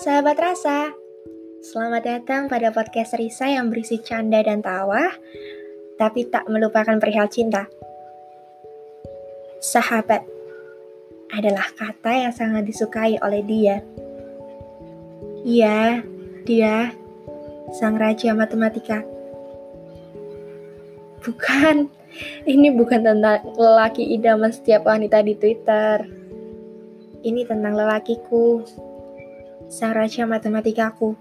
sahabat rasa. Selamat datang pada podcast Risa yang berisi canda dan tawa, tapi tak melupakan perihal cinta. Sahabat adalah kata yang sangat disukai oleh dia. Iya, dia sang raja matematika. Bukan, ini bukan tentang lelaki idaman setiap wanita di Twitter. Ini tentang lelakiku sang raja matematikaku.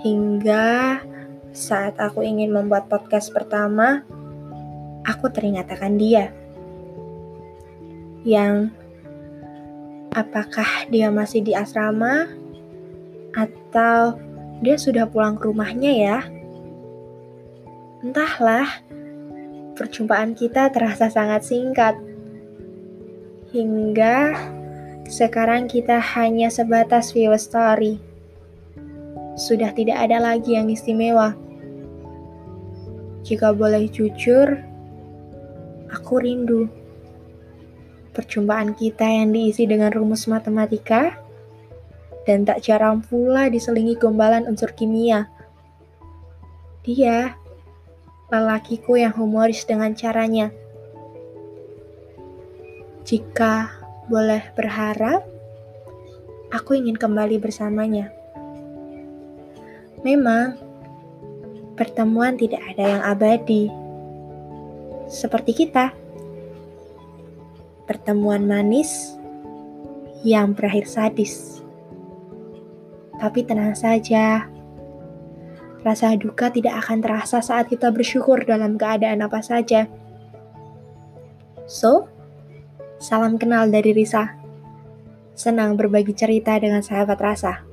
Hingga saat aku ingin membuat podcast pertama, aku teringat akan dia. Yang apakah dia masih di asrama atau dia sudah pulang ke rumahnya ya? Entahlah, perjumpaan kita terasa sangat singkat. Hingga sekarang kita hanya sebatas view story. Sudah tidak ada lagi yang istimewa. Jika boleh jujur, aku rindu. Perjumpaan kita yang diisi dengan rumus matematika dan tak jarang pula diselingi gombalan unsur kimia. Dia, lelakiku yang humoris dengan caranya. Jika boleh berharap, aku ingin kembali bersamanya. Memang, pertemuan tidak ada yang abadi. Seperti kita. Pertemuan manis yang berakhir sadis. Tapi tenang saja, rasa duka tidak akan terasa saat kita bersyukur dalam keadaan apa saja. So, Salam kenal dari Risa. Senang berbagi cerita dengan sahabat rasa.